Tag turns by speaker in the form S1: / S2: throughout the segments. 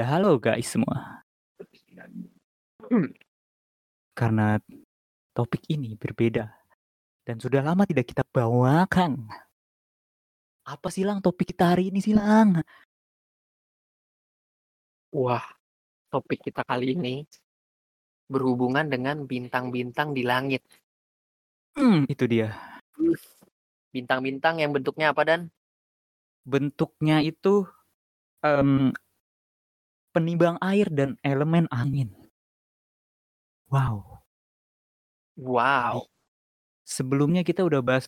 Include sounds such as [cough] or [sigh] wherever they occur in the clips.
S1: Ya halo guys semua. Karena topik ini berbeda dan sudah lama tidak kita bawakan. Apa sih Lang topik kita hari ini sih Lang?
S2: Wah, topik kita kali ini berhubungan dengan bintang-bintang di langit.
S1: Hmm, itu dia.
S2: Bintang-bintang yang bentuknya apa dan?
S1: Bentuknya itu em, penimbang air dan elemen angin. Wow.
S2: Wow,
S1: Sebelumnya kita udah bahas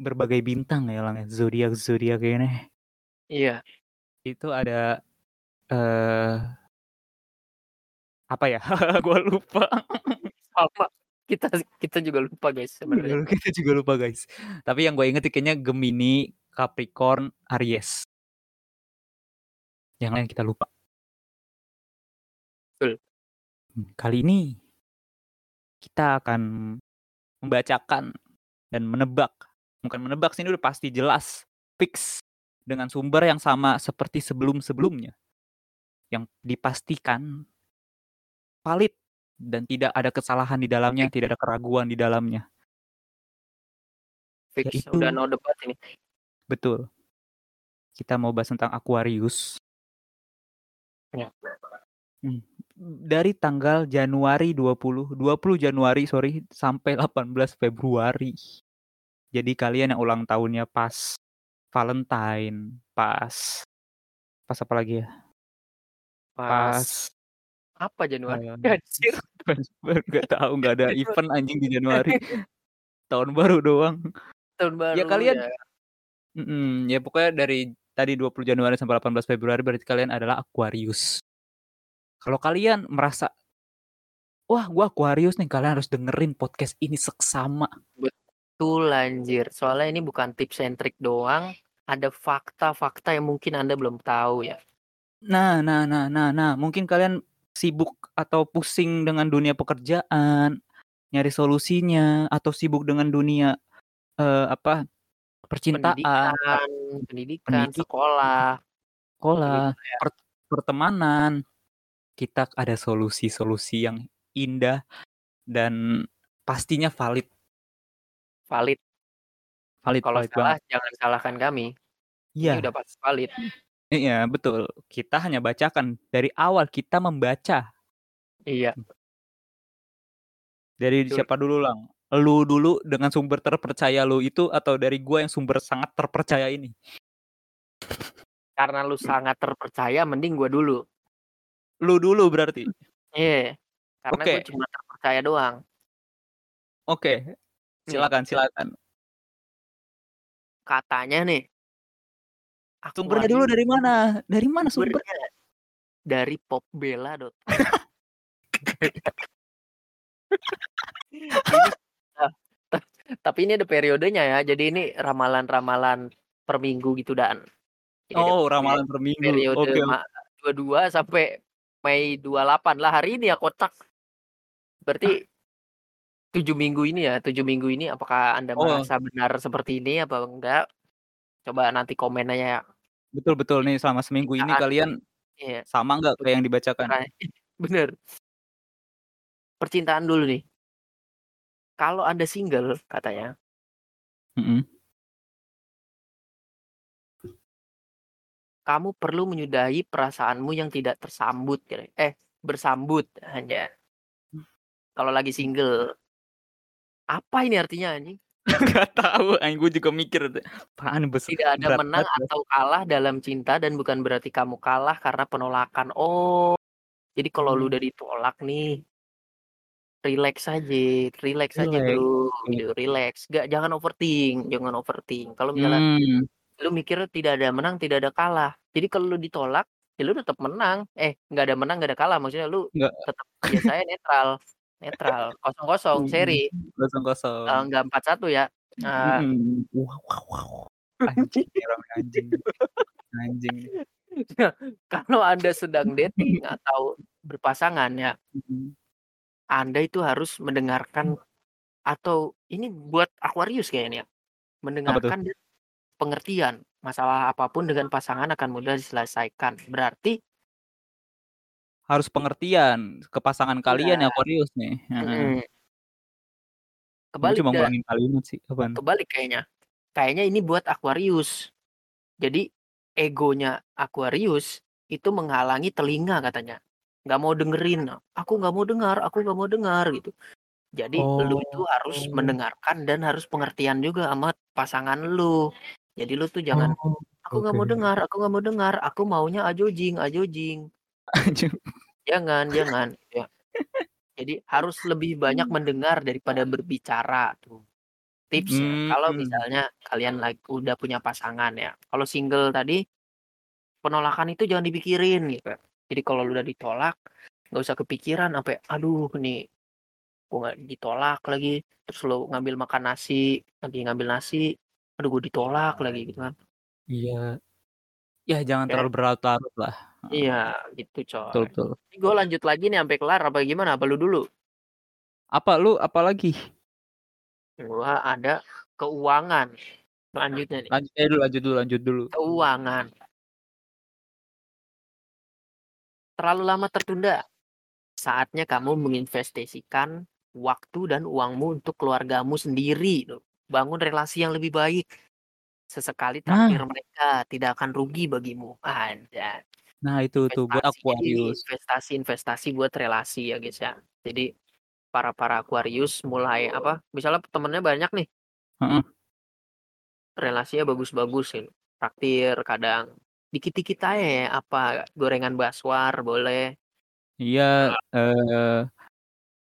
S1: berbagai bintang ya Lang, zodiak zodiak ini.
S2: iya.
S1: Itu ada eh apa ya? [laughs] Gua lupa.
S2: Sama. Kita kita juga lupa guys sebenarnya. [laughs]
S1: Kita juga lupa guys. Tapi yang gue inget kayaknya Gemini, Capricorn, Aries. Yang lain kita lupa.
S2: Betul.
S1: Hmm, Kali ini kita akan membacakan dan menebak. Bukan menebak sini udah pasti jelas, fix dengan sumber yang sama seperti sebelum-sebelumnya. Yang dipastikan valid dan tidak ada kesalahan di dalamnya, tidak ada keraguan di dalamnya.
S2: Fix
S1: Yaitu-
S2: udah no debat ini.
S1: Betul. Kita mau bahas tentang Aquarius.
S2: Ya.
S1: Hmm. Dari tanggal Januari 20, 20 Januari sorry sampai 18 Februari. Jadi kalian yang ulang tahunnya pas Valentine, pas pas apa lagi ya?
S2: Pas,
S1: Pas
S2: apa Januari?
S1: eh, [laughs]
S2: Anjir.
S1: nggak tahu nggak ada event anjing di Januari. Tahun baru doang.
S2: Tahun baru.
S1: Ya, kalian- Mm-mm, ya pokoknya dari tadi 20 Januari sampai 18 Februari berarti kalian adalah Aquarius. Kalau kalian merasa wah gua Aquarius nih kalian harus dengerin podcast ini seksama.
S2: Betul anjir. Soalnya ini bukan tips and trick doang. Ada fakta-fakta yang mungkin Anda belum tahu ya.
S1: Nah, nah, nah, nah, nah, mungkin kalian sibuk atau pusing dengan dunia pekerjaan, nyari solusinya atau sibuk dengan dunia eh, apa? percintaan,
S2: Pendidikan, pendidikan,
S1: pendidik-
S2: sekolah.
S1: sekolah,
S2: gitu ya.
S1: per- pertemanan. Kita ada solusi-solusi yang indah dan pastinya valid.
S2: Valid.
S1: Valid,
S2: Kalau
S1: valid
S2: salah
S1: banget.
S2: jangan salahkan kami.
S1: Iya,
S2: Ini udah pasti valid.
S1: iya, betul. Kita hanya bacakan dari awal kita membaca.
S2: Iya.
S1: Dari
S2: Betul.
S1: siapa dulu, Lang? Lu dulu dengan sumber terpercaya lu itu atau dari gua yang sumber sangat terpercaya ini?
S2: Karena lu sangat terpercaya, mending gua dulu.
S1: Lu dulu berarti.
S2: Iya. Karena gue
S1: Oke.
S2: cuma terpercaya doang.
S1: Oke. Silakan, silakan.
S2: Katanya nih.
S1: Sumbernya dulu dari mana? Dari mana sumber?
S2: Sumbernya dari Nah, ta- [laughs] tapi ini ada periodenya ya. Jadi ini ramalan-ramalan per minggu gitu dan.
S1: Oh, ramalan per minggu.
S2: periode ma- 22 sampai Mei 28 lah hari ini ya kotak. Berarti tujuh minggu ini ya, tujuh minggu ini apakah Anda
S1: Oh.
S2: merasa benar seperti ini apa enggak? Coba nanti komen aja ya.
S1: Betul betul nih selama seminggu ini
S2: Percintaan.
S1: kalian
S2: Iya,
S1: sama nggak kayak yang dibacakan?
S2: Nah, [laughs] bener. Percintaan dulu nih. Kalau Anda single katanya,
S1: Mm-mm.
S2: Kamu perlu menyudahi perasaanmu yang tidak tersambut kira- eh bersambut hanya. Kalau lagi single. Apa ini artinya anjing? [laughs]
S1: Gak tahu, anjing gue juga mikir apaan
S2: Tidak ada
S1: berat
S2: menang
S1: ya.
S2: atau kalah dalam cinta dan bukan berarti kamu kalah karena penolakan. Oh, jadi kalau lu
S1: Hmm.
S2: udah ditolak nih, relax aja, relax aja
S1: Relax.
S2: bro, gitu, relax. Gak jangan overthink, jangan overthink. Kalau misalnya
S1: Hmm.
S2: Lu mikir tidak ada menang, tidak ada kalah. Jadi kalau lu ditolak, ya lu tetap menang. Eh, nggak ada menang, nggak ada kalah. Maksudnya lu
S1: Nggak.
S2: tetap biasanya netral, netral, kosong kosong, seri.
S1: Kosong kosong.
S2: Eh, nggak empat satu ya. Nah,
S1: Mm-mm. Wow, wow, wow. Anjing, anjing. Anjing.
S2: kalau anda sedang dating atau berpasangan ya. Anda itu harus mendengarkan atau ini buat Aquarius kayaknya ya, mendengarkan dan pengertian. masalah apa pun dengan pasangan akan mudah diselesaikan. Berarti
S1: Harus pengertian ke pasangan kalian
S2: Iya.
S1: ya Aquarius nih. Gue
S2: Kebalik
S1: cuma ngulangin kalimat sih, apaan?
S2: Kebalik kayaknya. Kayaknya ini buat Aquarius. Jadi egonya Aquarius itu menghalangi telinga katanya. Nggak mau dengerin, "Aku nggak mau dengar aku nggak mau dengar," gitu. Jadi lu itu harus
S1: Oh.
S2: mendengarkan dan harus pengertian juga sama pasangan lu. Jadi lu tuh jangan,
S1: Oh,
S2: "Aku nggak mau
S1: oke.
S2: dengar aku nggak mau dengar, aku maunya ajojing ajojing." Jangan jangan, ya. Jadi harus lebih banyak mendengar daripada berbicara tuh. Tipsnya, kalau
S1: Mmm.
S2: misalnya kalian lag udah punya pasangan ya, kalau single tadi, penolakan itu jangan dipikirin gitu. Jadi kalau lu udah ditolak, nggak usah kepikiran sampai, "Aduh nih, gue nggak ditolak lagi." Terus lu ngambil makan nasi, lagi ngambil nasi, "Aduh gue ditolak lagi," gitu kan.
S1: Iya. Ya jangan terlalu berlarut-larut lah.
S2: Iya, gitu coy.
S1: betul.
S2: Ini gue lanjut lagi nih sampai kelar apa gimana? Apa lu dulu?
S1: Apa lu apa lagi?
S2: Gua ada keuangan, selanjutnya nih.
S1: Lanjut dulu lanjut dulu lanjut dulu.
S2: Keuangan. Terlalu lama tertunda. Saatnya kamu menginvestasikan waktu dan uangmu untuk keluargamu sendiri loh. Bangun relasi yang lebih baik. Sesekali traktir
S1: Nah.
S2: mereka, tidak akan rugi bagimu. Anjay.
S1: Nah itu tuh buat
S2: Investasi. Jadi ini
S1: Aquarius.
S2: investasi-investasi buat relasi ya guys ya. Jadi para-para Aquarius mulai apa, misalnya temennya banyak nih.
S1: Heeh.
S2: Relasinya bagus-bagus gitu. Traktir kadang dikit-dikit aja ya, apa, gorengan baswar boleh.
S1: Iya, eee,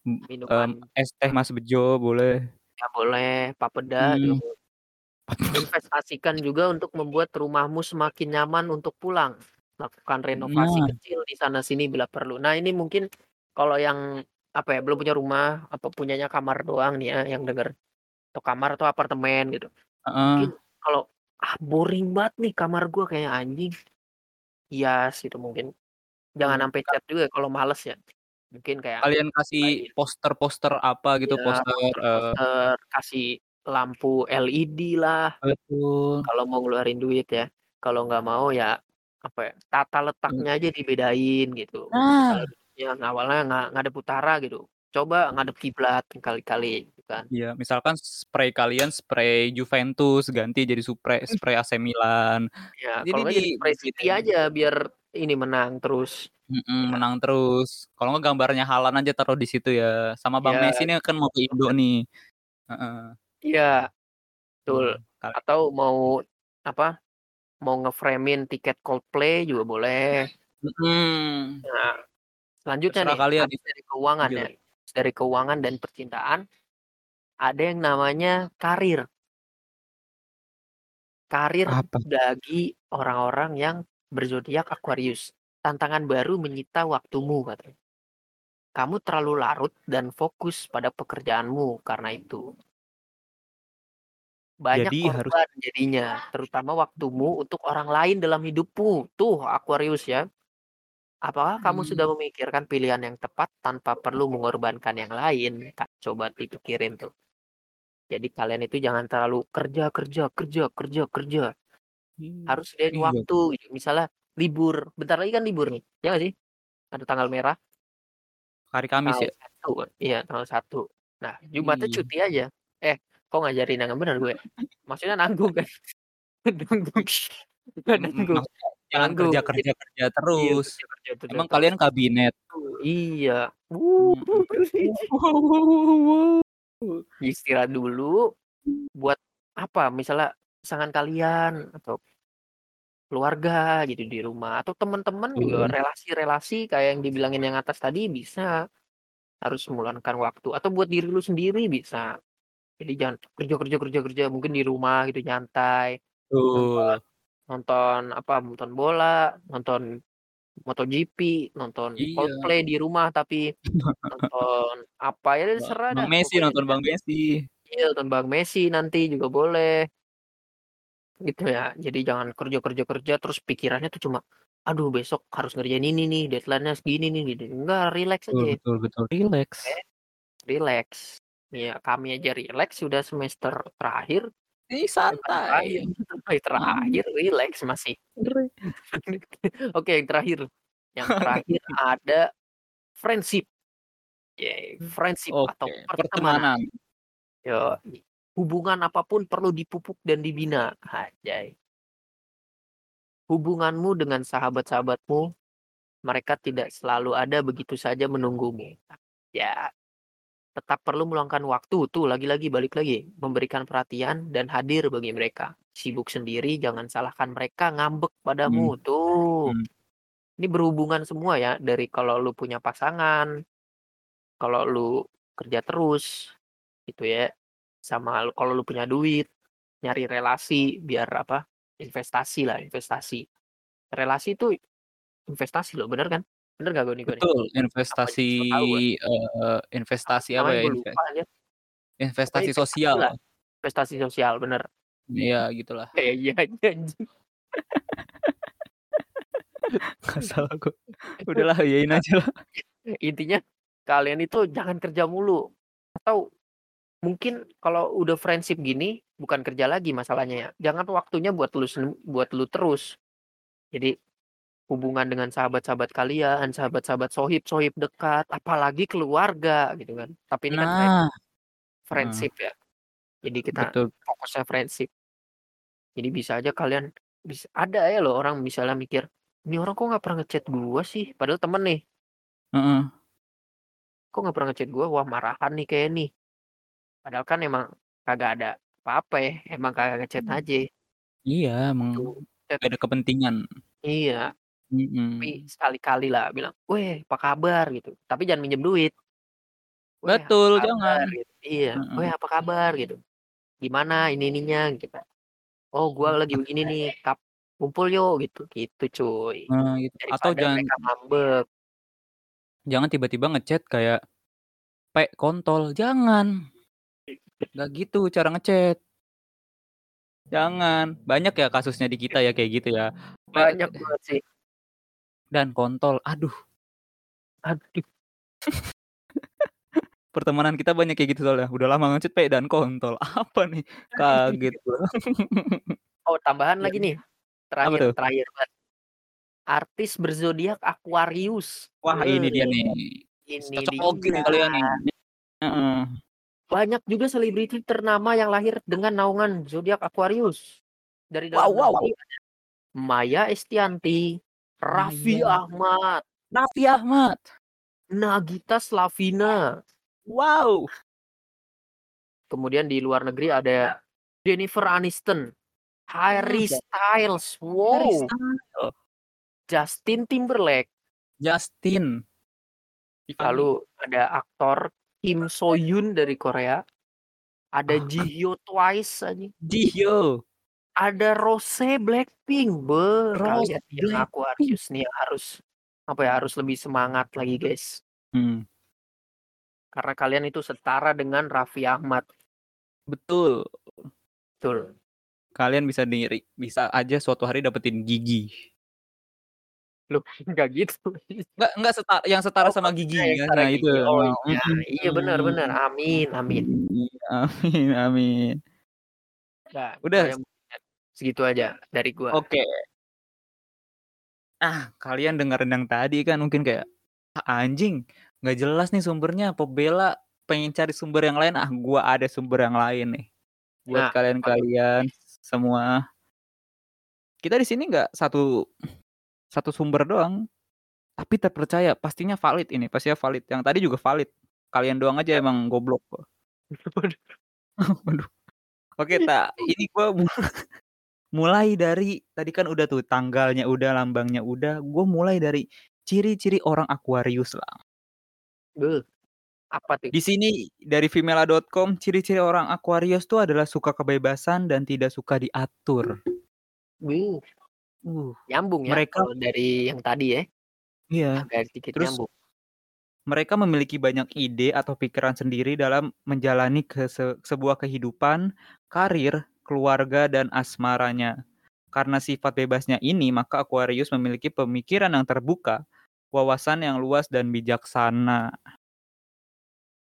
S1: m mmm,
S2: Minuman
S1: es teh Mas Bejo boleh.
S2: Ya boleh, papeda juga
S1: Mmm.
S2: boleh. Investasikan juga untuk membuat rumahmu semakin nyaman untuk pulang. Lakukan renovasi
S1: Nah.
S2: kecil di sana sini bila perlu. Nah ini mungkin kalau yang, apa ya, belum punya rumah, apa punyanya kamar doang nih ya yang denger. Atau kamar atau apartemen gitu. Mungkin
S1: Heeh.
S2: kalau, "Ah boring banget nih kamar gua kayaknya anjing." Hias gitu mungkin. Jangan
S1: Mmm,
S2: sampai cat juga kalau males ya. Mungkin kayak
S1: Kalian kasih poster-poster apa gitu,
S2: Iya,
S1: poster, eee
S2: poster-poster, kasih lampu LED lah.
S1: Betul.
S2: Kalau mau ngeluarin duit ya. Kalau nggak mau ya, apa ya, tata letaknya aja dibedain gitu.
S1: Nah.
S2: yang awalnya nga ngadep utara gitu, coba ngadep kiblat kali-kali gitu kan.
S1: Iya, misalkan spray kalian spray Juventus ganti jadi supre
S2: Ih.
S1: spray AC Milan.
S2: Ya,
S1: Jadi
S2: kalau nggak
S1: di
S2: spray City aja biar ini menang terus. Iya.
S1: menang terus. Kalau nggak gambarnya Haaland aja taruh di situ ya. Sama Bang
S2: Iya,
S1: Messi nih kan mau ke Indo nih. Heeh.
S2: Iya, betul.
S1: Tuh, kali
S2: Atau mau, apa, mau nge-frame-in tiket Coldplay juga boleh.
S1: Mhm.
S2: Nah, selanjutnya
S1: Terserah
S2: nih,
S1: kalian
S2: habis dari keuangan
S1: Lanjut.
S2: ya. Dari keuangan dan percintaan, ada yang namanya karir. Karir
S1: Apa?
S2: bagi orang-orang yang berzodiak Aquarius. Tantangan baru menyita waktumu katanya. Kamu terlalu larut dan fokus pada pekerjaanmu karena itu. Banyak
S1: Jadi harus
S2: korban jadinya, terutama waktumu untuk orang lain dalam hidupmu. Tuh Aquarius ya. Apakah kamu
S1: Mmm.
S2: sudah memikirkan pilihan yang tepat tanpa perlu mengorbankan yang lain? Kak, coba dipikirin tuh. Jadi kalian itu jangan terlalu kerja kerja kerja kerja kerja.
S1: Mmm,
S2: Harus sediain
S1: iya.
S2: waktu gitu. Misalnya libur, bentar lagi kan libur nih, ya nggak sih? Ada tanggal merah.
S1: Hari Kamis
S2: Tanggal
S1: ya?
S2: 1 kan? Iya, tanggal 1. Nah, Jumatnya
S1: Iya.
S2: cuti aja. Eh, kok ngajarin yang bener gue? Maksudnya nanggung kan? [laughs] Nanggung. Nanggung,
S1: jangan
S2: nanggung
S1: kerja
S2: gitu.
S1: kerja kerja
S2: Iya,
S1: terus.
S2: kerja kerja
S1: Emang
S2: terus.
S1: kalian kabinet?
S2: Iya. Istirahat dulu, buat apa, misalnya pasangan kalian atau keluarga gitu di rumah, atau temen-temen juga
S1: Betul.
S2: relasi-relasi kayak yang dibilangin yang atas tadi bisa. Harus meluangkan waktu atau buat diri lu sendiri bisa. Jadi jangan kerja kerja kerja kerja, mungkin di rumah gitu nyantai, nonton
S1: Betul.
S2: nonton apa, nonton bola, nonton MotoGP, nonton
S1: Iya.
S2: Coldplay di rumah tapi nonton apa, ya [laughs] terserah
S1: Bang
S2: dah
S1: Messi, nonton Bang Messi.
S2: iya, nonton Bang Messi nanti juga boleh. Gitu ya. Jadi jangan kerja kerja kerja terus pikirannya tuh cuma, "Aduh besok harus ngerjain ini nih, deadline-nya segini nih," gitu. Enggak, rileks
S1: Betul
S2: aja.
S1: betul betul,
S2: Oke,
S1: rileks.
S2: rileks. Iya, kami aja rileks sudah semester terakhir.
S1: Ini
S2: Terakhir,
S1: santai. [laughs]
S2: terakhir [laughs] rileks masih. [laughs] Oke, yang terakhir. Yang terakhir ada friendship. Yey, friendship atau
S1: Oke,
S2: pertemanan.
S1: pertemanan.
S2: Yoi. Hubungan apa pun perlu dipupuk dan dibina. Anjay. Hubunganmu dengan sahabat-sahabatmu, mereka tidak selalu ada begitu saja menunggumu. Ya, tetap perlu meluangkan waktu tuh lagi-lagi balik lagi memberikan perhatian dan hadir bagi mereka. Sibuk sendiri jangan salahkan mereka ngambek
S1: Hmm.
S2: padamu. Tuh.
S1: Hmm.
S2: Ini berhubungan semua ya dari kalau lu punya pasangan, kalau lu kerja terus gitu ya. Sama kalau lu punya duit, nyari relasi biar apa? Investasi lah, investasi. Relasi itu investasi loh, bener kan? Bener gak gue nih gue nih?
S1: Betul,
S2: Apa
S1: investasi,
S2: gue?
S1: eee, investasi apa
S2: Namanya
S1: ya,
S2: lupa
S1: investasi
S2: investasi
S1: sosial.
S2: lah. Investasi sosial, bener.
S1: Iya, gitulah.
S2: Eh, iya aja [laughs] anjing.
S1: Salah gue. Udahlah, iyain
S2: Nah,
S1: aja lah.
S2: intinya kalian itu jangan kerja mulu. Atau mungkin kalau udah friendship gini, bukan kerja lagi masalahnya ya. Jangan waktunya buat lu buat lu terus. Jadi hubungan dengan sahabat-sahabat kalian, sahabat-sahabat sohib-sohib dekat, apalagi keluarga gitu kan. Tapi ini kan
S1: Nah. Heeh.
S2: friendship ya. Jadi kita
S1: Betul.
S2: fokusnya friendship. Jadi bisa aja kalian bis ada ya loh orang misalnya mikir, "Ini orang kok nggak pernah nge-chat gua sih?" Padahal temen nih.
S1: Heeh.
S2: "Kok nggak pernah nge-chat gua? Wah, marahan nih kayaknya nih." Padahal kan emang kagak ada apa-apa ya, emang kagak nge-chat aja.
S1: Iya, emang
S2: Tuh, chat
S1: nggak ada kepentingan.
S2: Iya. Tapi
S1: Mhm.
S2: sekali-kali lah bilang, "Weh, apa kabar?" gitu. Tapi jangan minjem duit. "Weh,
S1: Betul,
S2: kabar?"
S1: jangan.
S2: gitu. Iya, "Weh,
S1: Heeh.
S2: apa kabar?" gitu. "Gimana ini ininya?" gitu. "Oh, gua lagi begini nih, kap kumpul yuk." gitu. Gitu cuy.
S1: Nah, gitu. Atau
S2: Daripada
S1: jangan
S2: mereka ngambek.
S1: jangan tiba-tiba nge-chat kayak, "Pe, kontol." Jangan. Nggak gitu cara nge-chat. Jangan. Banyak ya kasusnya di kita ya kayak gitu ya.
S2: Banyak banget sih.
S1: Dan kontol. Aduh.
S2: Aduh. [laughs]
S1: Pertemanan kita banyak kayak gitu soalnya. Udah lama nge-chat, Pe, dan kontol. [laughs] Apa nih? Kaget. [laughs]
S2: Oh, tambahan lagi nih.
S1: Apa
S2: Terakhir terakhir banget. Artis berzodiak Aquarius.
S1: Wah, ini dia nih.
S2: ini
S1: Cocok nih
S2: dia.
S1: kalian nih.
S2: Banyak juga selebriti ternama yang lahir dengan naungan zodiak Aquarius. Dari
S1: Wow
S2: dalam
S1: wow.
S2: ada Maya Estianty, Raffi
S1: Maya.
S2: Ahmad,
S1: Raffi Ahmad.
S2: Nagita Slavina.
S1: Wow.
S2: Kemudian di luar negeri ada Jennifer Aniston, Harry
S1: Hmm.
S2: Styles,
S1: Harry
S2: wow,
S1: Styles.
S2: Justin Timberlake.
S1: Justin.
S2: Lalu ada aktor Kim So Hyun dari Korea. Ada
S1: Ah.
S2: Jihyo Twice anjing.
S1: Jihyo.
S2: Ada Rose Blackpink. Be,
S1: Rose
S2: kalian yang
S1: Blackpink.
S2: Aquarius nih harus apa ya harus lebih semangat lagi guys.
S1: Hmm.
S2: Karena kalian itu setara dengan Raffi Ahmad.
S1: Betul.
S2: Betul.
S1: Kalian bisa diri bisa aja suatu hari dapetin gigi.
S2: Loh, [laughs] enggak gitu.
S1: Enggak enggak setara yang setara
S2: Oh,
S1: sama gigi
S2: setara
S1: Nah, itu.
S2: gigi. Oh
S1: Nah,
S2: iya, iya benar benar. Amin, amin.
S1: Iya, amin amin.
S2: Nah,
S1: Udah.
S2: segitu aja dari gua.
S1: Oke. Ah, kalian dengerin yang tadi kan mungkin kayak, "Ah, anjing, nggak jelas nih sumbernya, pembela pengen cari sumber yang lain." Ah, gua ada sumber yang lain nih. Buat
S2: Nah, apa tuh?
S1: kalian-kalian semua. Kita di sini nggak satu satu sumber doang, tapi terpercaya, pastinya valid ini, pastinya valid. Yang tadi juga valid. Kalian doang aja emang goblok. [laughs]
S2: Waduh.
S1: Oke, tak ini gua mu [laughs] mulai dari tadi kan udah tuh tanggalnya udah, lambangnya udah, gua mulai dari ciri-ciri orang Aquarius lah.
S2: Beuh. Apa tuh?
S1: Di sini dari Femela.com, ciri-ciri orang Aquarius tuh adalah suka kebebasan dan tidak suka diatur.
S2: Beuh.
S1: Uh,
S2: Nyambung ya
S1: mereka
S2: kalau dari yang tadi ya.
S1: Iya.
S2: Agak sedikit
S1: Terus
S2: nyambung.
S1: mereka memiliki banyak ide atau pikiran sendiri dalam menjalani ke se sebuah kehidupan, karir, keluarga, dan asmaranya. Karena sifat bebasnya ini, maka Aquarius memiliki pemikiran yang terbuka, wawasan yang luas dan bijaksana.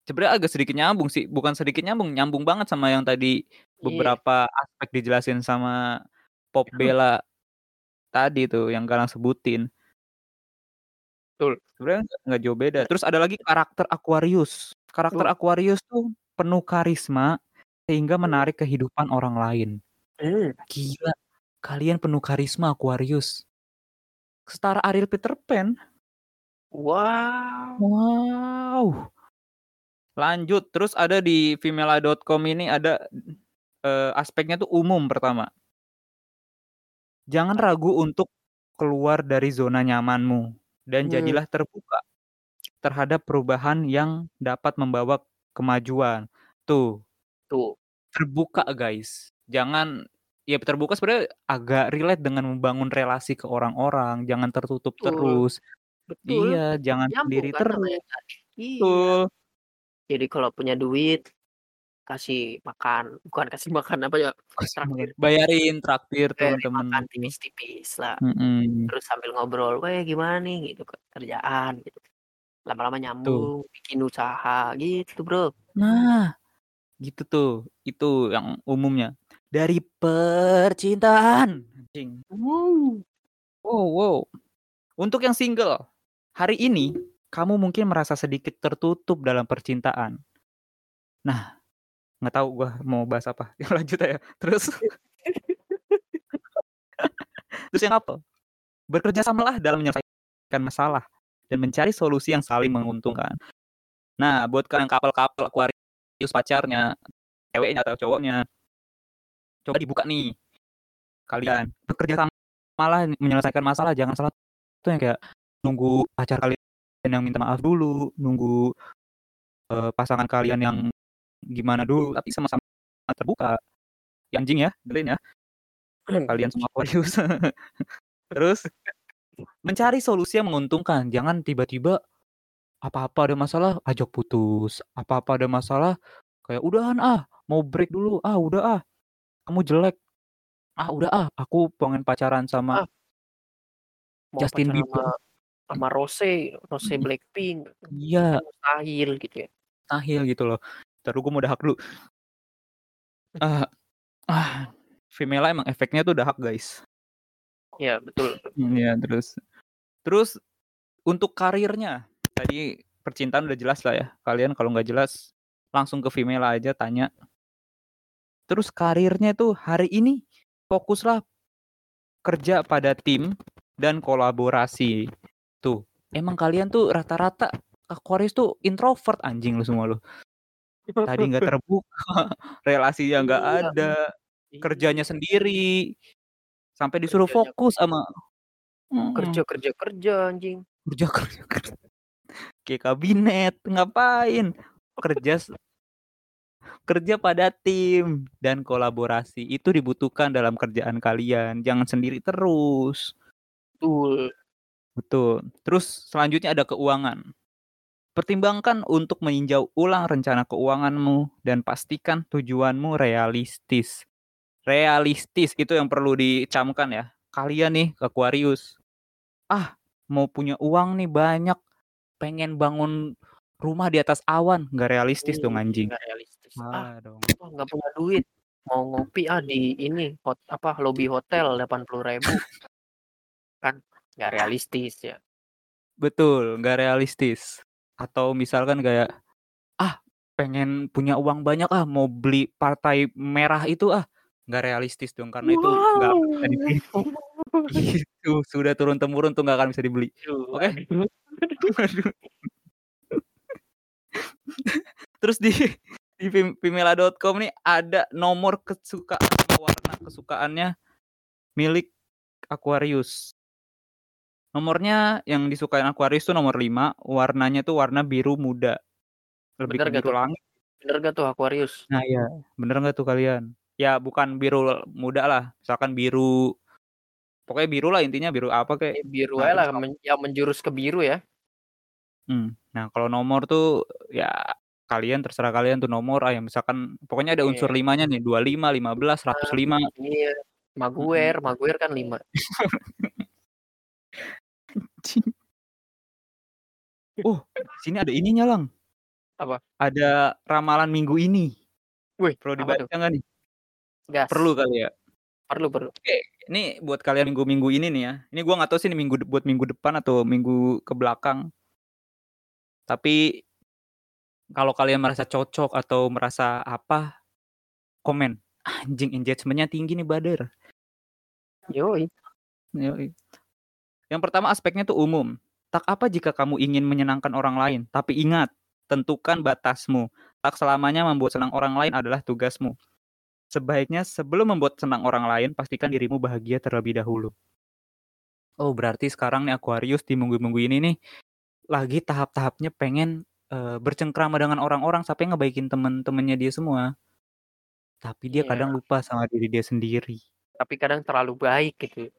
S1: sebenarnya agak sedikit nyambung sih, bukan sedikit nyambung, nyambung banget sama yang tadi
S2: Iya.
S1: beberapa aspek dijelasin sama Pop Bella tadi tuh yang Galang sebutin.
S2: Betul.
S1: Sebenarnya nggak jauh beda. Terus ada lagi karakter Aquarius. Karakter
S2: Oh.
S1: Aquarius tuh penuh karisma sehingga menarik kehidupan orang lain.
S2: Mmm.
S1: Gila, kalian penuh karisma Aquarius. Setara Ariel Peter Pan.
S2: Wow.
S1: Wow. Lanjut, terus ada di Femela.com ini ada, eee, aspeknya tuh umum pertama. Jangan ragu untuk keluar dari zona nyamanmu dan
S2: Mmm.
S1: jadilah terbuka terhadap perubahan yang dapat membawa kemajuan. Tuh.
S2: Tuh.
S1: Terbuka guys, jangan ya terbuka sebenarnya agak relate dengan membangun relasi ke orang-orang, jangan tertutup
S2: Betul.
S1: terus.
S2: Betul.
S1: Iya, jangan
S2: Nyambung
S1: sendiri
S2: kan
S1: terus.
S2: Iya.
S1: Betul.
S2: Jadi kalau punya duit, kasih makan, bukan kasih makan apa ya, traktir.
S1: Bayarin, traktir temen-temen
S2: makan
S1: tuh.
S2: tipis-tipis lah.
S1: Mhm.
S2: Terus sambil ngobrol, "Weh gimana nih?" Gitu, kerjaan gitu. Lama-lama
S1: Tuh.
S2: nyambung, bikin usaha gitu, Bro.
S1: Nah, gitu tuh. Itu yang umumnya. Dari percintaan.
S2: Wuh.
S1: Wow wow. Untuk yang single, hari ini kamu mungkin merasa sedikit tertutup dalam percintaan. Nah, nggak tahu gua mau bahas apa. [laughs] Lanjut aja. Terus Terus yang apa? Bekerjasamalah dalam menyelesaikan masalah dan mencari solusi yang saling menguntungkan. Nah, buat kalian couple-couple Aquarius pacarnya, ceweknya atau cowoknya, coba dibuka nih. Kalian bekerjasamalah menyelesaikan masalah, jangan salah satu yang kayak nunggu pacar kalian yang minta maaf dulu, nunggu, eee, pasangan kalian yang gimana dulu, tapi sama-sama terbuka. Ya anjing ya, dengerin ya. [clears throat] Kalian semua Aquarius. [laughs] Terus mencari solusi yang menguntungkan, jangan tiba-tiba apa-apa ada masalah ajak putus, apa-apa ada masalah kayak, "Udahan ah, mau break dulu, ah udah ah, kamu jelek, ah udah ah, aku pengen pacaran sama"
S2: Ah. Mau
S1: Justin
S2: pacaran
S1: Bieber.
S2: sama sama Rose, Rose. Blackpink.
S1: Iya.
S2: Mustahil gitu ya.
S1: Mustahil gitu loh. Dulu gua mau dahak dulu. Ah ah, Femela emang efeknya tuh dahak, guys.
S2: Iya, betul.
S1: Mmm, iya, terus terus untuk karirnya, tadi percintaan udah jelas lah ya. Kalian kalau nggak jelas langsung ke Femela aja tanya. Terus karirnya tuh hari ini fokuslah kerja pada tim dan kolaborasi. Tuh, emang kalian tuh rata-rata Aquarius tuh introvert anjing lu semua lu. Tadi nggak terbuka, [laughs] relasinya nggak
S2: Iya.
S1: ada, kerjanya
S2: Iya.
S1: sendiri, sampai disuruh
S2: Kerjanya
S1: fokus sama mhm.
S2: kerja kerja kerja anjing.
S1: Kerja [laughs] kerja kerja. Kayak kabinet, ngapain? Kerja s kerja pada tim dan kolaborasi, itu dibutuhkan dalam kerjaan kalian, jangan sendiri terus.
S2: Betul.
S1: Betul. Terus selanjutnya ada keuangan. Pertimbangkan untuk meninjau ulang rencana keuanganmu dan pastikan tujuanmu realistis. Realistis itu yang perlu dicamkan ya. Kalian nih Aquarius, ah mau punya uang nih banyak, pengen bangun rumah di atas awan, nggak realistis dong
S2: Mmm,
S1: anjing.
S2: nggak realistis.
S1: Ah
S2: Ah,
S1: dong.
S2: nggak punya duit, mau ngopi ah di ini, hot apa, lobi hotel 80.000. Kan nggak realistis ya.
S1: Betul, nggak realistis. Atau misalkan kayak, ah pengen punya uang banyak ah, mau beli partai merah itu ah, nggak realistis dong karena itu nggak bisa dibeli. [laughs] Gitu, sudah turun-temurun tuh nggak akan bisa dibeli. Oke. Waduh. [laughs] Terus di di Fem Femela.com nih ada nomor kesukaan warna kesukaannya milik Aquarius. Nomornya yang disukain Aquarius tuh nomor 5, warnanya tuh warna biru muda. Lebih
S2: Bener
S1: ke biru
S2: tuh?
S1: langit.
S2: Bener nggak tuh Aquarius?
S1: Nah iya, bener nggak tuh kalian? Ya bukan biru muda lah, misalkan biru pokoknya biru lah intinya, biru apa.
S2: Ya biru
S1: Nah
S2: lah, men yang menjurus ke biru ya.
S1: Mmm, nah kalau nomor tuh ya kalian terserah kalian tuh nomor, ah, yang misalkan pokoknya ada unsur
S2: Oke.
S1: 5-nya nih, 25, 15,
S2: Ah,
S1: 105.
S2: iya. Maguire, Maguire kan 5. [laughs]
S1: Anjing. Oh, sini ada ininya, Lang.
S2: Apa?
S1: Ada ramalan minggu ini.
S2: Wih,
S1: Perlu dibaca nggak nih?
S2: Gas.
S1: Perlu kali ya?
S2: Perlu perlu.
S1: Oke, ini buat kalian minggu-minggu ini nih ya. Ini gua nggak tahu sih ini minggu buat minggu depan atau minggu ke belakang. Tapi kalau kalian merasa cocok atau merasa apa, komen. Anjing engagement-nya tinggi nih, Bader.
S2: Yoi.
S1: Yoi. Yang pertama aspeknya tuh umum. Tak apa jika kamu ingin menyenangkan orang lain, tapi ingat, tentukan batasmu. Tak selamanya membuat senang orang lain adalah tugasmu. Sebaiknya sebelum membuat senang orang lain, pastikan dirimu bahagia terlebih dahulu. Oh, berarti sekarang nih Aquarius di minggu-minggu ini nih lagi tahap-tahapnya pengen uh, bercengkrama dengan orang-orang sampai ngebaikin temen-temennya dia semua. Tapi dia
S2: Iya.
S1: kadang lupa sama diri dia sendiri.
S2: Tapi kadang terlalu baik gitu.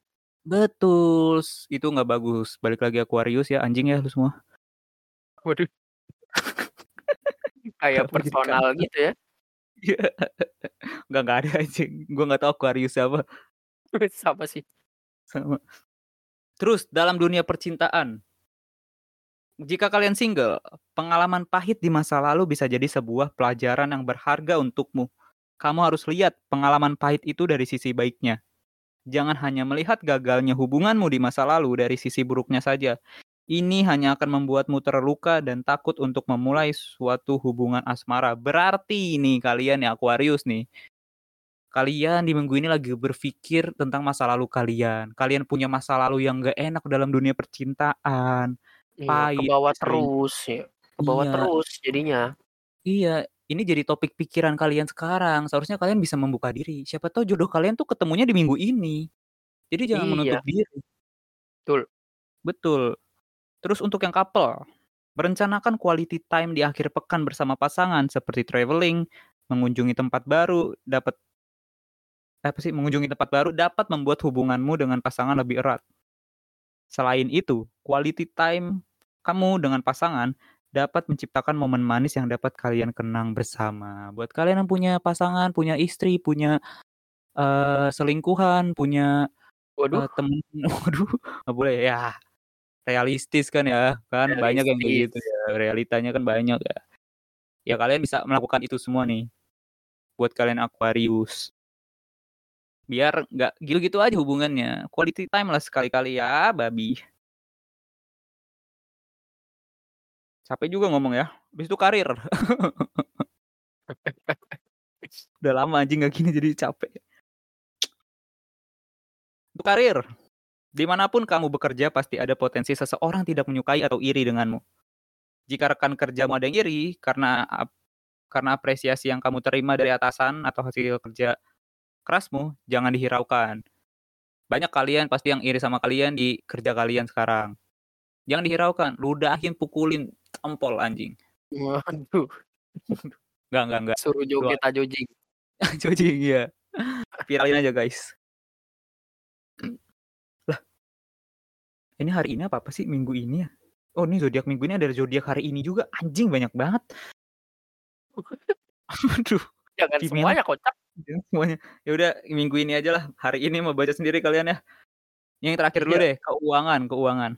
S1: Betul, itu nggak bagus. Balik lagi Aquarius ya, anjing ya lu semua.
S2: Waduh. [laughs] Kayak personal gitu ya.
S1: Iya. Nggak nggak ada anjing. Gua nggak tahu Aquarius siapa. [laughs]
S2: Sama sih.
S1: Sama. Terus dalam dunia percintaan, jika kalian single, pengalaman pahit di masa lalu bisa jadi sebuah pelajaran yang berharga untukmu. Kamu harus lihat pengalaman pahit itu dari sisi baiknya. Jangan hanya melihat gagalnya hubunganmu di masa lalu dari sisi buruknya saja. Ini hanya akan membuatmu terluka dan takut untuk memulai suatu hubungan asmara. Berarti nih kalian ya Aquarius nih. Kalian di minggu ini lagi berpikir tentang masa lalu kalian. Kalian punya masa lalu yang gak enak dalam dunia percintaan.
S2: Iya,
S1: Pahit,
S2: ke bawah
S1: sering.
S2: terus ya. Ke bawah
S1: Iya.
S2: terus jadinya.
S1: Iya, ini jadi topik pikiran kalian sekarang. Seharusnya kalian bisa membuka diri. Siapa tahu jodoh kalian tuh ketemunya di minggu ini. Jadi jangan
S2: Iya.
S1: menutup diri.
S2: Betul.
S1: Betul. Terus untuk yang couple, merencanakan quality time di akhir pekan bersama pasangan seperti traveling, mengunjungi tempat baru, dapat apa sih mengunjungi tempat baru dapat membuat hubunganmu dengan pasangan lebih erat. Selain itu, quality time kamu dengan pasangan dapat menciptakan momen manis yang dapat kalian kenang bersama. Buat kalian yang punya pasangan, punya istri, punya eh, selingkuhan, punya
S2: Waduh.
S1: eh, temen, [laughs] waduh, nggak boleh ya. Realistis kan ya, kan banyak yang kayak gitu
S2: Realistis.
S1: ya. Realitanya kan banyak ya. Ya kalian bisa melakukan itu semua nih. Buat kalian Aquarius. Biar nggak gitu-gitu aja hubungannya. Quality time lah sekali-kali ya, babi. Capek juga ngomong ya. Habis itu karir. [laughs] Udah lama anjing gak gini jadi capek. Untuk karir. Di mana pun kamu bekerja pasti ada potensi seseorang tidak menyukai atau iri denganmu. Jika rekan kerjamu ada yang iri karena karena apresiasi yang kamu terima dari atasan atau hasil kerja kerasmu, jangan dihiraukan. Banyak kalian pasti yang iri sama kalian di kerja kalian sekarang. Jangan dihiraukan, ludahin, pukulin, tampol anjing.
S2: Waduh.
S1: Enggak, enggak, enggak.
S2: Suruh joget ajojing. [laughs]
S1: Jojing ya. Viralin aja guys. Lah. Ini hari ini apa apa sih minggu ini ya? Oh ini zodiak minggu ini ada zodiak hari ini juga. Anjing banyak banget. [laughs] Aduh,
S2: Jangan
S1: Gimana?
S2: semuanya kocak.
S1: jangan semuanya. Ya udah minggu ini aja lah. Hari ini mau baca sendiri kalian ya. Yang terakhir dulu
S2: Iya.
S1: deh, keuangan, keuangan.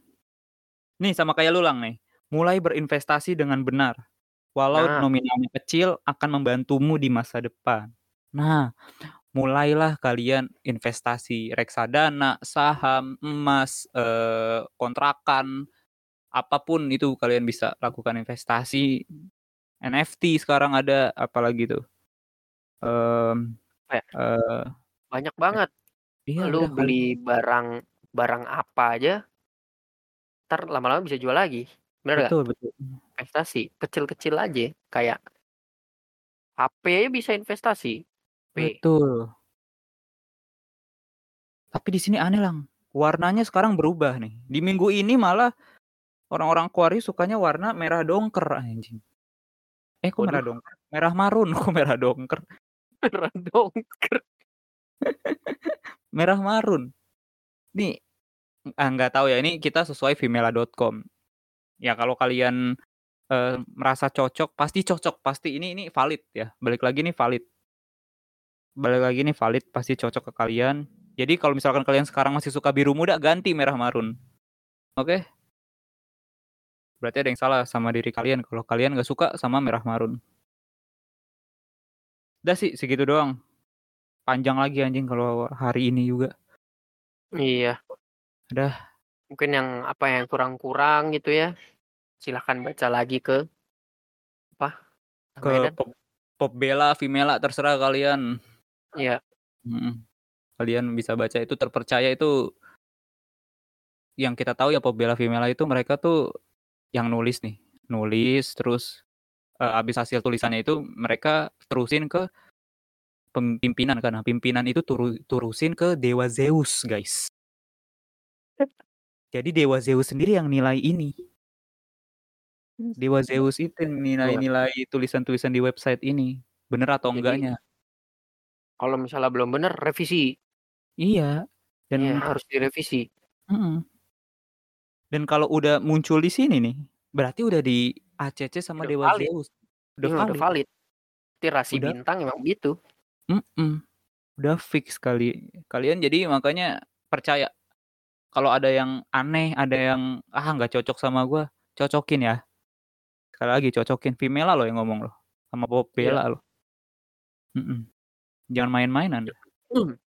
S1: Nih sama kayak lulang nih. Mulai berinvestasi dengan benar. Walau
S2: Nah.
S1: nominalnya kecil akan membantumu di masa depan. Nah, mulailah kalian investasi reksadana, saham, emas, eh, kontrakan, apa pun itu kalian bisa lakukan investasi. NFT sekarang ada apalagi tuh.
S2: Ya?
S1: eh,
S2: Banyak banget.
S1: iya
S2: Lu beli barang barang apa aja, ntar lama-lama bisa jual lagi. Nggak?
S1: Betul, betul.
S2: Investasi kecil-kecil aja, kayak HP aja bisa investasi.
S1: Betul. Tapi di sini aneh lang. Warnanya sekarang berubah nih. Di minggu ini malah orang-orang Aquarius sukanya warna merah dongker anjing. Eh kok merah dongker? Merah marun [laughs] kok merah dongker?
S2: Beneran dongker. [laughs]
S1: Merah marun. Nih ah, nggak tahu ya ini kita sesuai vimela.com. Ya kalau kalian eh, merasa cocok pasti cocok pasti ini ini valid ya. Balik lagi nih valid. Balik lagi nih valid pasti cocok ke kalian. Jadi kalau misalkan kalian sekarang masih suka biru muda ganti merah marun. Oke? Berarti ada yang salah sama diri kalian kalau kalian nggak suka sama merah marun. Udah sih segitu doang. Panjang lagi anjing kalau hari ini juga.
S2: Iya.
S1: Udah.
S2: Mungkin yang apa yang kurang-kurang gitu ya. Silahkan baca lagi ke apa?
S1: Ke
S2: Medan.
S1: pop, pop bela, Vimela terserah kalian.
S2: Iya.
S1: Mm-mm. Kalian bisa baca itu terpercaya itu yang kita tahu ya pop bela Vimela itu mereka tuh yang nulis nih, nulis terus eh, habis hasil tulisannya itu mereka terusin ke pimpinan. Nah, pimpinan itu turu- turusin ke dewa Zeus, guys. Jadi dewa Zeus sendiri yang nilai ini. Dewa Zeus itu yang nilai-nilai tulisan-tulisan di website ini. Bener atau
S2: Jadi-
S1: enggaknya?
S2: Kalau misalnya belum benar revisi.
S1: Iya. Dan
S2: Iya, harus direvisi.
S1: Mm-mm. Dan kalau udah muncul di sini nih, berarti udah di ACC sama
S2: Udah
S1: Dewa
S2: valid.
S1: Zeus. Udah
S2: Iya,
S1: valid.
S2: udah valid. Itu rasi
S1: Udah.
S2: bintang emang gitu.
S1: Mm-mm. Udah fix kali. Kalian jadi makanya percaya kalau ada yang aneh, ada yang ah nggak cocok sama gua, cocokin ya. Sekali lagi cocokin. Vimela loh yang ngomong loh. Sama Pop
S2: Iya.
S1: Loh. Mm-mm. Jangan main-main Anda.
S2: Hmm.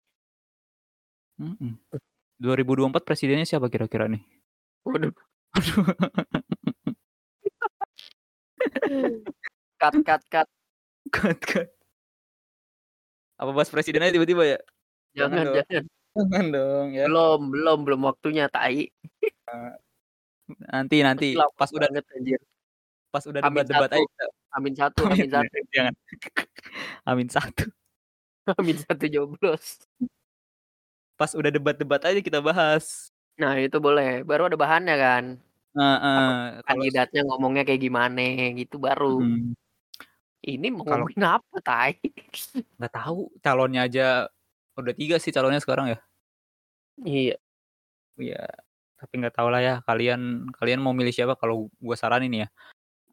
S1: Mm-mm. 2024 presidennya siapa kira-kira nih?
S2: Waduh. [laughs] Cut, cut, cut.
S1: Cut, cut. Apa bahas presidennya tiba-tiba ya? Jangan
S2: Jangan, jangan.
S1: Jangan dong ya.
S2: Belum, belum, belum waktunya, tai.
S1: Nanti nanti
S2: lama
S1: pas udah
S2: banget, anjir.
S1: pas udah debat-debat aja.
S2: Amin satu, amin satu. [laughs]
S1: Jangan. Amin satu. [laughs]
S2: Amin satu joblos.
S1: Pas udah debat-debat aja kita bahas.
S2: Nah, itu boleh. Baru ada bahannya kan.
S1: Nah, eh, kalau
S2: Kandidatnya ngomongnya kayak gimana gitu baru.
S1: Hmm,
S2: Ini mau
S1: Kalau-
S2: ngomongin apa, tai?
S1: nggak tahu calonnya aja udah tiga sih calonnya sekarang ya.
S2: Iya.
S1: Iya. Tapi nggak tahu lah ya kalian kalian mau milih siapa kalau gua saranin ya.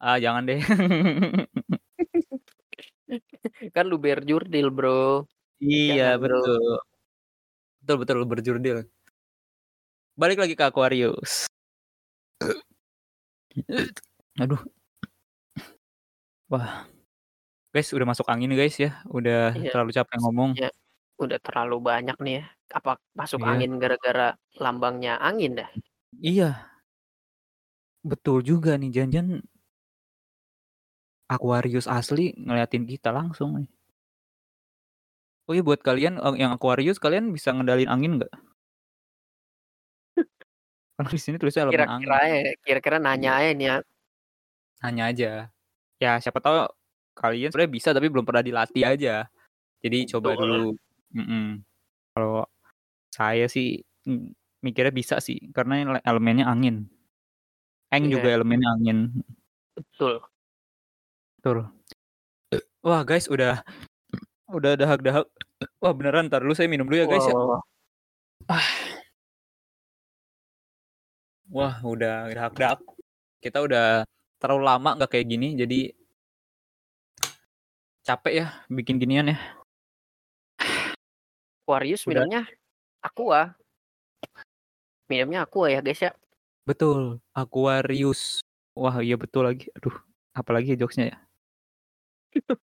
S1: Ah jangan deh. [laughs]
S2: Kan lu berjurdil, bro.
S1: iya
S2: Jangan, bro.
S1: betul. Betul betul berjurdil. Balik lagi ke Aquarius. [coughs] Aduh. Wah. Guys, udah masuk angin guys ya. Udah
S2: Iya.
S1: terlalu capek ngomong.
S2: Iya. Udah terlalu banyak nih ya. Apa masuk
S1: Iya.
S2: angin gara-gara lambangnya angin dah?
S1: Iya. Betul juga nih janjian Aquarius asli ngeliatin kita langsung nih. Oh iya buat kalian eh, yang Aquarius kalian bisa ngendalin angin nggak? [laughs] Karena di sini tulisnya elemen angin.
S2: Kira-kira ya, kira-kira nanya aja nih ya.
S1: Hanya aja. Ya siapa tahu kalian sebenarnya bisa tapi belum pernah dilatih aja. Jadi coba
S2: Betul.
S1: dulu. Mm-mm. Kalau saya sih mikirnya bisa sih karena ele- elemennya angin. Eng
S2: Iya.
S1: juga elemennya angin.
S2: Betul.
S1: Betul. Wah guys udah udah dahak-dahak. Wah beneran ntar dulu saya minum dulu ya guys ya.
S2: Wah,
S1: Wah udah dahak-dahak. Kita udah terlalu lama nggak kayak gini jadi capek ya bikin ginian ya.
S2: Aquarius
S1: Udah.
S2: minumnya aqua. Minumnya aqua ya, guys ya.
S1: Betul. Aquarius. Wah iya betul lagi. Aduh apalagi jokesnya ya. [laughs]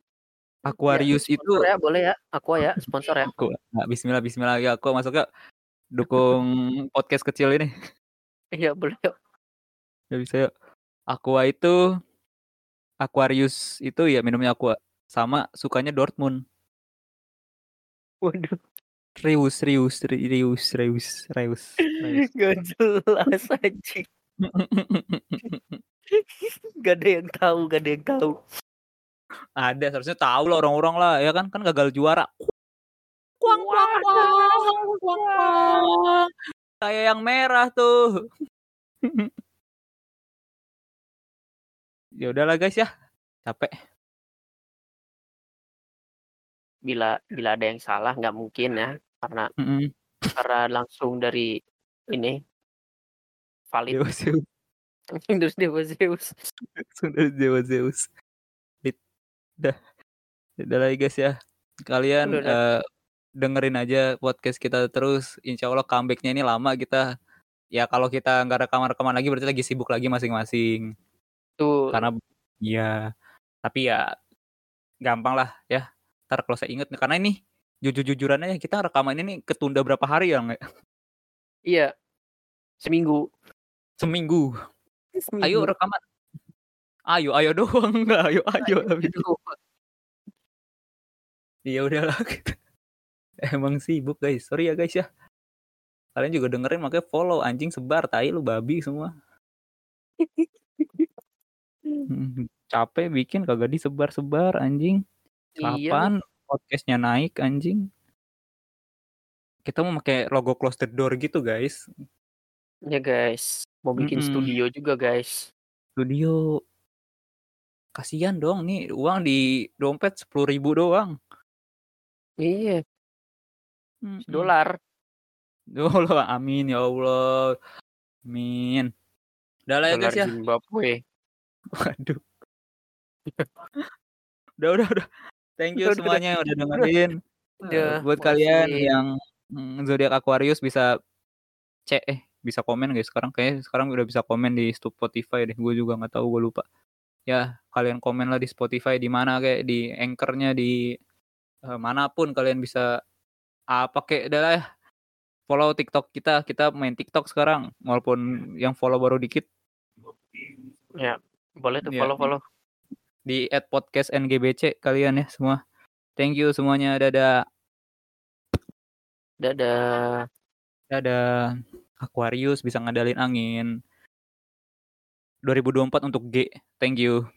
S1: Aquarius
S2: Ya,
S1: itu
S2: ya, boleh ya. Aqua ya, sponsor ya.
S1: aku nah, Bismillah Bismillah ya aku masuk ke dukung podcast kecil ini.
S2: Iya, boleh yuk.
S1: Ya bisa yuk. Aqua itu Aquarius itu ya minumnya Aqua sama sukanya Dortmund.
S2: Waduh,
S1: Reus, Reus, Reus, Reus, Reus, Reus.
S2: gak jelas anjing. [laughs] Gak ada yang tahu, gak ada yang tahu.
S1: Ada seharusnya tahu lah orang-orang lah ya kan kan gagal juara. Kuang kuang kuang kuang kuang. Kayak yang merah tuh. [laughs] ya udahlah guys ya. Capek.
S2: Bila bila ada yang salah nggak mungkin ya, karena
S1: Mm-mm.
S2: karena langsung dari ini valid
S1: Dewa Zeus. [laughs]
S2: terus Dewa Zeus.
S1: Langsung dari Dewa Zeus. Udah. Udah lagi guys ya. Kalian
S2: Udah,
S1: eh, dengerin aja podcast kita terus. Insya Allah comebacknya ini lama kita ya kalau kita nggak rekaman-rekaman lagi berarti lagi sibuk lagi masing-masing.
S2: Betul.
S1: Karena ya tapi ya gampang lah ya. Ntar kalau saya inget karena ini jujur-jujurannya kita rekaman ini ketunda berapa hari ya nggak?
S2: Iya. Seminggu.
S1: Seminggu.
S2: Seminggu.
S1: Ayo rekaman. Ayo, ayo doang [laughs] enggak, ayo, ayo, tapi
S2: doang.
S1: ya udahlah. [laughs] Emang sibuk guys, sorry ya guys ya. Kalian juga dengerin makanya follow anjing sebar tai lu babi semua. [laughs] Hmm, capek bikin kagak disebar-sebar anjing.
S2: Iya.
S1: Podcastnya naik anjing? Kita mau pakai logo close the door gitu guys.
S2: Ya guys, mau bikin
S1: Mm-mm.
S2: studio juga guys.
S1: Studio. Kasihan dong nih uang di dompet sepuluh ribu doang.
S2: Iya,
S1: Mm-mm.
S2: dolar.
S1: Ya Allah, [laughs] amin ya Allah. Amin. Udah lah ya
S2: Dolar
S1: guys ya.
S2: Zimbabwe. [laughs]
S1: Waduh. [laughs] udah, udah, udah. Thank you semuanya yang udah dengerin.
S2: Udah,
S1: Eh, buat
S2: makasih.
S1: kalian yang mm, zodiak Aquarius bisa cek eh bisa komen guys. Sekarang kayak sekarang udah bisa komen di Spotify deh. Gue juga nggak tahu gue lupa. Ya kalian komen lah di Spotify di mana kayak di anchornya di eh, mana pun kalian bisa apa kayak udah lah ya follow TikTok kita. Kita main TikTok sekarang walaupun yang follow baru dikit.
S2: Ya, boleh tuh
S1: Iya.
S2: follow-follow.
S1: Di at podcast NGBC kalian ya semua. Thank you semuanya. Dadah.
S2: Dadah.
S1: dadah. Aquarius bisa ngadalin angin. 2024 untuk G. Thank you